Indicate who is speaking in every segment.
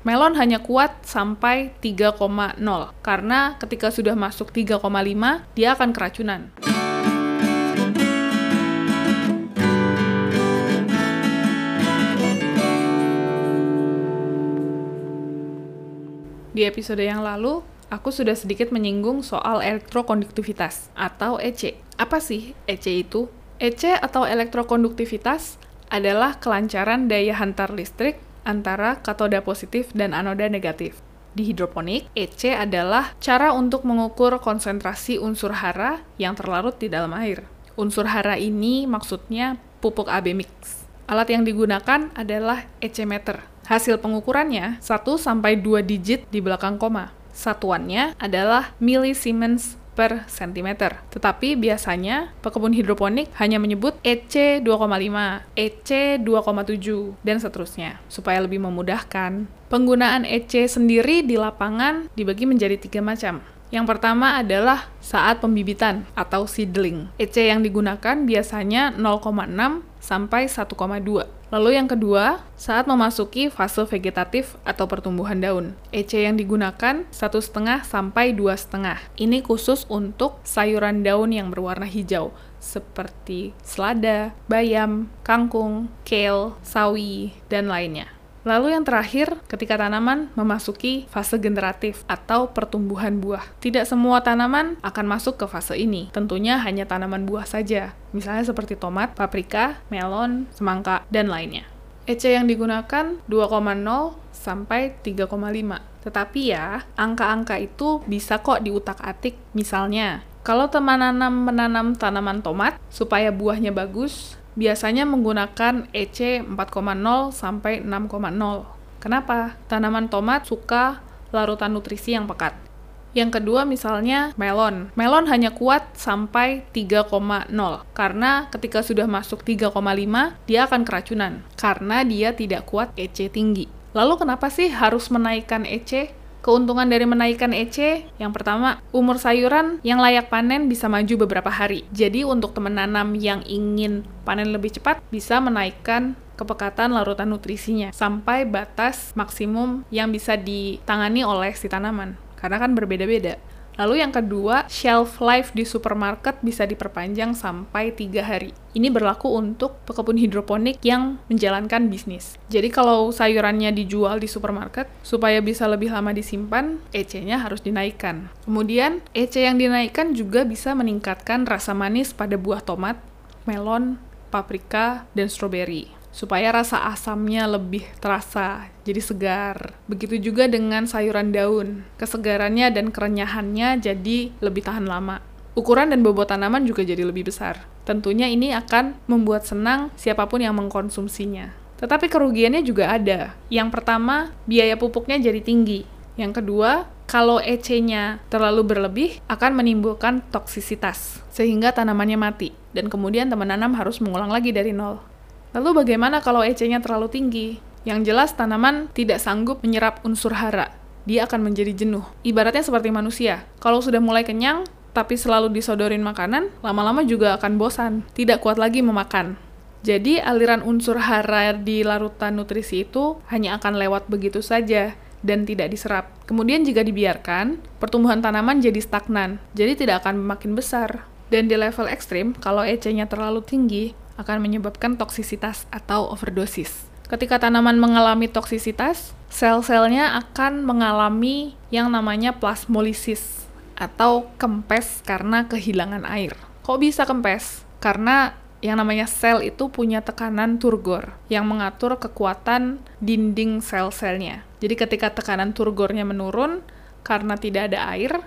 Speaker 1: Melon hanya kuat sampai 3,0 karena ketika sudah masuk 3,5 dia akan keracunan. Di episode yang lalu, aku sudah sedikit menyinggung soal elektrokonduktivitas atau EC. Apa sih EC itu? EC atau elektrokonduktivitas adalah kelancaran daya hantar listrik antara katoda positif dan anoda negatif. Di hidroponik, EC adalah cara untuk mengukur konsentrasi unsur hara yang terlarut di dalam air. Unsur hara ini maksudnya pupuk AB mix. Alat yang digunakan adalah EC meter. Hasil pengukurannya 1 sampai 2 digit di belakang koma. Satuannya adalah millisiemens per cm. Tetapi biasanya pekebun hidroponik hanya menyebut EC 2,5, EC 2,7, dan seterusnya, supaya lebih memudahkan. Penggunaan EC sendiri di lapangan dibagi menjadi tiga macam. Yang pertama adalah saat pembibitan atau seedling. EC yang digunakan biasanya 0,6 sampai 1,2. Lalu yang kedua, saat memasuki fase vegetatif atau pertumbuhan daun. EC yang digunakan 1,5 sampai 2,5. Ini khusus untuk sayuran daun yang berwarna hijau, seperti selada, bayam, kangkung, kale, sawi, dan lainnya. Lalu yang terakhir, ketika tanaman memasuki fase generatif atau pertumbuhan buah. Tidak semua tanaman akan masuk ke fase ini. Tentunya hanya tanaman buah saja. Misalnya seperti tomat, paprika, melon, semangka, dan lainnya. EC yang digunakan 2,0 sampai 3,5. Tetapi ya, angka-angka itu bisa kok diutak-atik. Misalnya, kalau teman nanam menanam tanaman tomat supaya buahnya bagus, biasanya menggunakan EC 4,0 sampai 6,0. Kenapa? Tanaman tomat suka larutan nutrisi yang pekat. Yang kedua misalnya melon. Melon hanya kuat sampai 3,0 karena ketika sudah masuk 3,5 dia akan keracunan karena dia tidak kuat EC tinggi. Lalu kenapa sih harus menaikkan EC? Keuntungan dari menaikkan EC, yang pertama, umur sayuran yang layak panen bisa maju beberapa hari. Jadi untuk teman nanam yang ingin panen lebih cepat, bisa menaikkan kepekatan larutan nutrisinya sampai batas maksimum yang bisa ditangani oleh si tanaman. Karena kan berbeda-beda. Lalu yang kedua, shelf life di supermarket bisa diperpanjang sampai 3 hari. Ini berlaku untuk pekebun hidroponik yang menjalankan bisnis. Jadi kalau sayurannya dijual di supermarket, supaya bisa lebih lama disimpan, EC-nya harus dinaikkan. Kemudian, EC yang dinaikkan juga bisa meningkatkan rasa manis pada buah tomat, melon, paprika, dan stroberi supaya rasa asamnya lebih terasa, jadi segar. Begitu juga dengan sayuran daun, kesegarannya dan kerenyahannya jadi lebih tahan lama. Ukuran dan bobot tanaman juga jadi lebih besar. Tentunya ini akan membuat senang siapa pun yang mengkonsumsinya. Tetapi kerugiannya juga ada. Yang pertama, biaya pupuknya jadi tinggi. Yang kedua, kalau EC-nya terlalu berlebih akan menimbulkan toksisitas sehingga tanamannya mati dan kemudian teman nanam harus mengulang lagi dari nol. Lalu bagaimana kalau EC-nya terlalu tinggi? Yang jelas tanaman tidak sanggup menyerap unsur hara. Dia akan menjadi jenuh. Ibaratnya seperti manusia. Kalau sudah mulai kenyang, tapi selalu disodorin makanan, lama-lama juga akan bosan, tidak kuat lagi memakan. Jadi aliran unsur hara di larutan nutrisi itu hanya akan lewat begitu saja dan tidak diserap. Kemudian jika dibiarkan, pertumbuhan tanaman jadi stagnan, jadi tidak akan makin besar. Dan di level ekstrim, kalau EC-nya terlalu tinggi, akan menyebabkan toksisitas atau overdosis. Ketika tanaman mengalami toksisitas, sel-selnya akan mengalami yang namanya plasmolisis atau kempes karena kehilangan air. Kok bisa kempes? Karena yang namanya sel itu punya tekanan turgor yang mengatur kekuatan dinding sel-selnya. Jadi ketika tekanan turgornya menurun karena tidak ada air,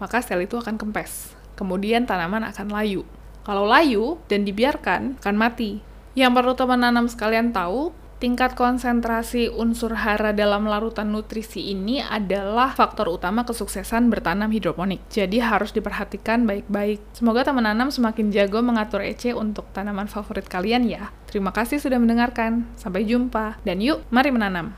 Speaker 1: maka sel itu akan kempes. Kemudian tanaman akan layu. Kalau layu dan dibiarkan, akan mati. Yang perlu teman nanam sekalian tahu, tingkat konsentrasi unsur hara dalam larutan nutrisi ini adalah faktor utama kesuksesan bertanam hidroponik. Jadi harus diperhatikan baik-baik. Semoga teman nanam semakin jago mengatur EC untuk tanaman favorit kalian ya. Terima kasih sudah mendengarkan. Sampai jumpa. Dan yuk, mari menanam.